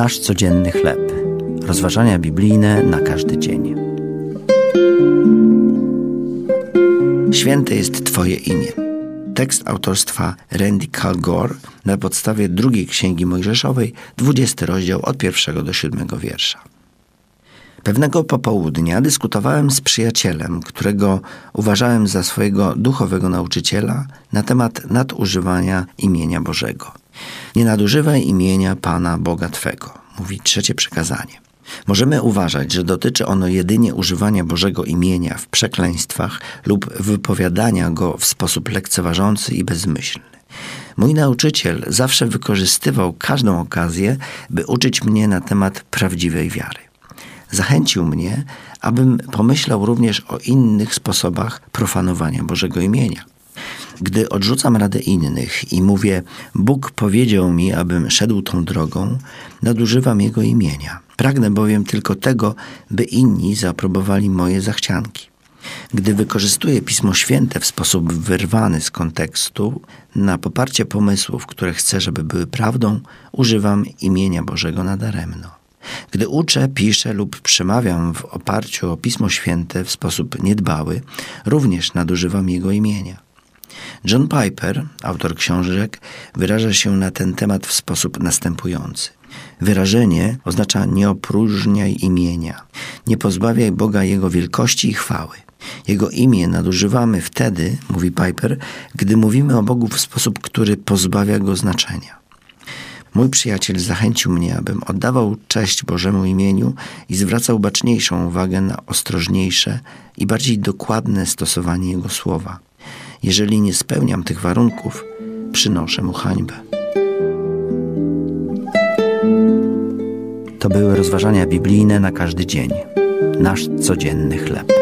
Nasz codzienny chleb. Rozważania biblijne na każdy dzień. Święte jest Twoje imię. Tekst autorstwa Randy Calgore na podstawie drugiej księgi Mojżeszowej, 20 rozdział od pierwszego do siódmego wiersza. Pewnego popołudnia dyskutowałem z przyjacielem, którego uważałem za swojego duchowego nauczyciela na temat nadużywania imienia Bożego. Nie nadużywaj imienia Pana Boga Twego, mówi trzecie przekazanie. Możemy uważać, że dotyczy ono jedynie używania Bożego imienia w przekleństwach lub wypowiadania go w sposób lekceważący i bezmyślny. Mój nauczyciel zawsze wykorzystywał każdą okazję, by uczyć mnie na temat prawdziwej wiary. Zachęcił mnie, abym pomyślał również o innych sposobach profanowania Bożego imienia. Gdy odrzucam radę innych i mówię, Bóg powiedział mi, abym szedł tą drogą, nadużywam Jego imienia. Pragnę bowiem tylko tego, by inni zaaprobowali moje zachcianki. Gdy wykorzystuję Pismo Święte w sposób wyrwany z kontekstu, na poparcie pomysłów, które chcę, żeby były prawdą, używam imienia Bożego nadaremno. Gdy uczę, piszę lub przemawiam w oparciu o Pismo Święte w sposób niedbały, również nadużywam Jego imienia. John Piper, autor książek, wyraża się na ten temat w sposób następujący. Wyrażenie oznacza nie opróżniaj imienia, nie pozbawiaj Boga Jego wielkości i chwały. Jego imię nadużywamy wtedy, mówi Piper, gdy mówimy o Bogu w sposób, który pozbawia go znaczenia. Mój przyjaciel zachęcił mnie, abym oddawał cześć Bożemu imieniu i zwracał baczniejszą uwagę na ostrożniejsze i bardziej dokładne stosowanie Jego słowa. Jeżeli nie spełniam tych warunków, przynoszę mu hańbę. To były rozważania biblijne na każdy dzień. Nasz codzienny chleb.